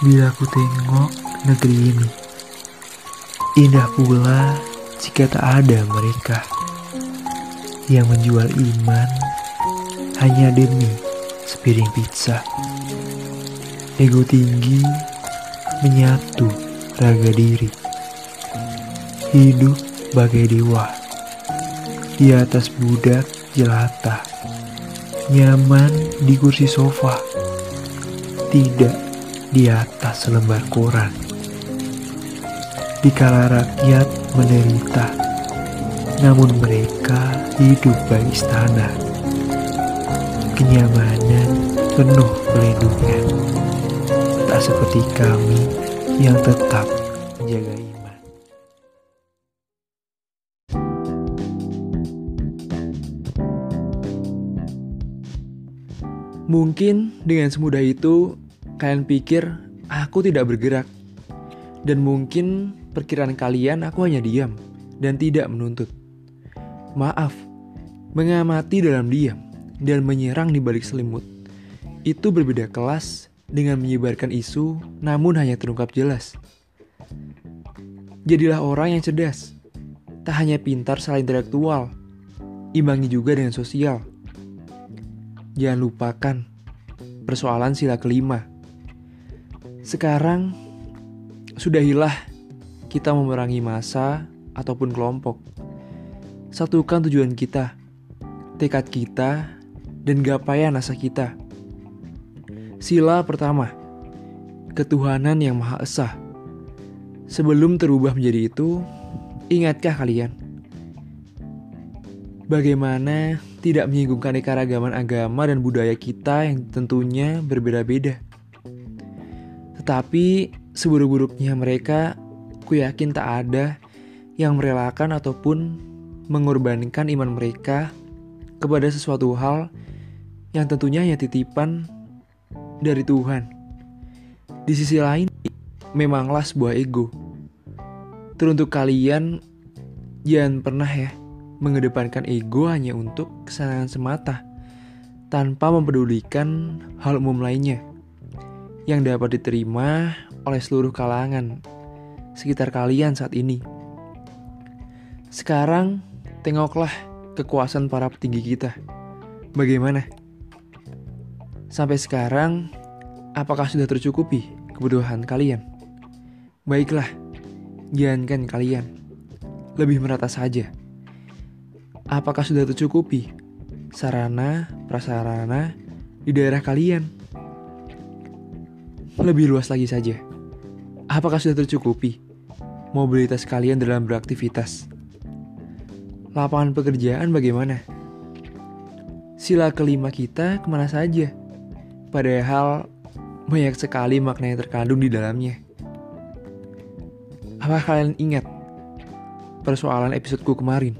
Bila ku tengok negeri ini, indah pula jika tak ada mereka yang menjual iman hanya demi sepiring pizza. Ego tinggi menyatu raga diri. Hidup bagai dewa di atas budak jelata, nyaman di kursi sofa, tidak di atas selembar koran. Dikala rakyat menderita, namun mereka hidup baik istana. Kenyamanan penuh pelindungan, tak seperti kami yang tetap menjaga iman. Mungkin dengan semudah itu Kalian pikir aku tidak bergerak, dan mungkin perkiraan kalian aku hanya diam dan tidak menuntut. Maaf, mengamati dalam diam dan menyerang di balik selimut itu berbeda kelas dengan menyebarkan isu, namun hanya terungkap jelas. Jadilah orang yang cerdas, tak hanya pintar secara intelektual, imbangi juga dengan sosial. Jangan lupakan persoalan sila kelima sekarang sudahilah kita memerangi masa ataupun kelompok. Satukan tujuan kita, tekad kita, dan gapaian asa kita. Sila pertama, ketuhanan yang Maha Esa. Sebelum terubah menjadi itu, ingatkah kalian? Bagaimana tidak menyinggungkan keanekaragaman agama dan budaya kita yang tentunya berbeda-beda? Tetapi seburuk-buruknya mereka, ku yakin tak ada yang merelakan ataupun mengorbankan iman mereka kepada sesuatu hal yang tentunya hanya titipan dari Tuhan. Di sisi lain, memanglah sebuah ego. Teruntuk kalian, jangan pernah ya mengedepankan ego hanya untuk kesenangan semata, tanpa mempedulikan hal umum lainnya yang dapat diterima oleh seluruh kalangan sekitar kalian saat ini. Sekarang, tengoklah kekuasaan para petinggi kita. Bagaimana? Sampai sekarang, apakah sudah tercukupi kebutuhan kalian? Baiklah, jangankan kalian, lebih merata saja. Apakah sudah tercukupi sarana prasarana di daerah kalian? Lebih luas lagi saja. Apakah sudah tercukupi mobilitas kalian dalam beraktivitas? Lapangan pekerjaan bagaimana? Sila kelima kita ke mana saja? Padahal banyak sekali makna yang terkandung di dalamnya. Apa kalian ingat persoalan episodeku kemarin?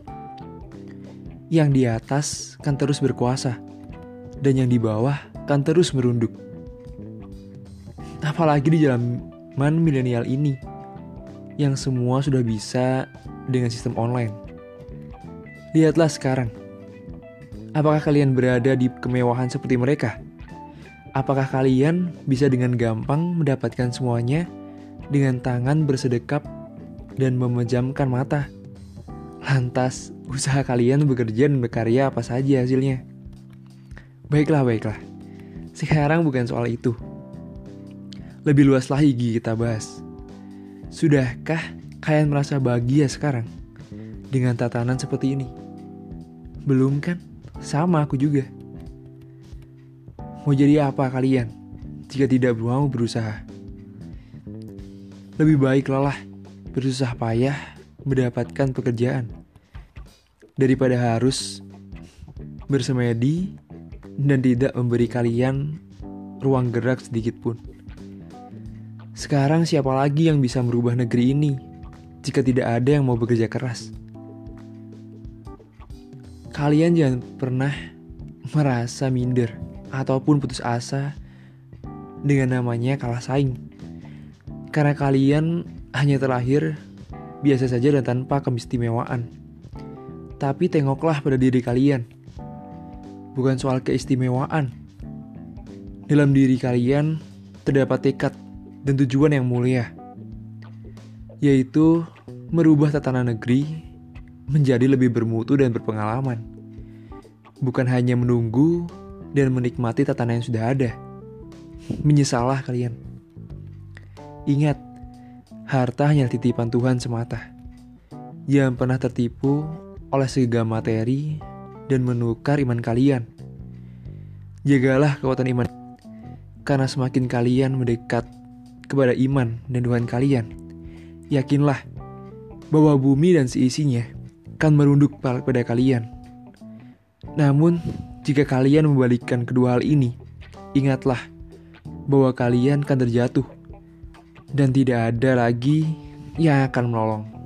Yang di atas kan terus berkuasa, dan yang di bawah kan terus merunduk. Apalagi di zaman milenial ini yang semua sudah bisa dengan sistem online. Lihatlah sekarang. Apakah kalian berada di kemewahan seperti mereka? Apakah kalian bisa dengan gampang mendapatkan semuanya dengan tangan bersedekap dan memejamkan mata? Lantas, usaha kalian bekerja dan berkarya apa saja hasilnya? Baiklah, baiklah. Sekarang bukan soal itu. Lebih luas lagi kita bahas. Sudahkah kalian merasa bahagia sekarang dengan tatanan seperti ini? Belum kan? Sama aku juga. Mau jadi apa kalian jika tidak mau berusaha? Lebih baik lelah bersusah payah mendapatkan pekerjaan daripada harus bersemedi dan tidak memberi kalian ruang gerak sedikit pun. Sekarang siapa lagi yang bisa merubah negeri ini jika tidak ada yang mau bekerja keras? Kalian jangan pernah merasa minder ataupun putus asa dengan namanya kalah saing. Karena kalian hanya terlahir biasa saja dan tanpa keistimewaan. Tapi tengoklah pada diri kalian. Bukan soal keistimewaan. Dalam diri kalian terdapat tekad dan tujuan yang mulia, yaitu merubah tatanan negeri menjadi lebih bermutu dan berpengalaman. Bukan hanya menunggu dan menikmati tatanan yang sudah ada. Menyesalah kalian. Ingat, harta hanya titipan Tuhan semata. Yang pernah tertipu oleh segala materi dan menukar iman kalian. Jagalah kekuatan iman, karena semakin kalian mendekat kepada iman dan Tuhan kalian, yakinlah bahwa bumi dan seisinya akan merunduk pada kalian. Namun, jika kalian membalikkan kedua hal ini, ingatlah bahwa kalian akan terjatuh dan tidak ada lagi yang akan menolong.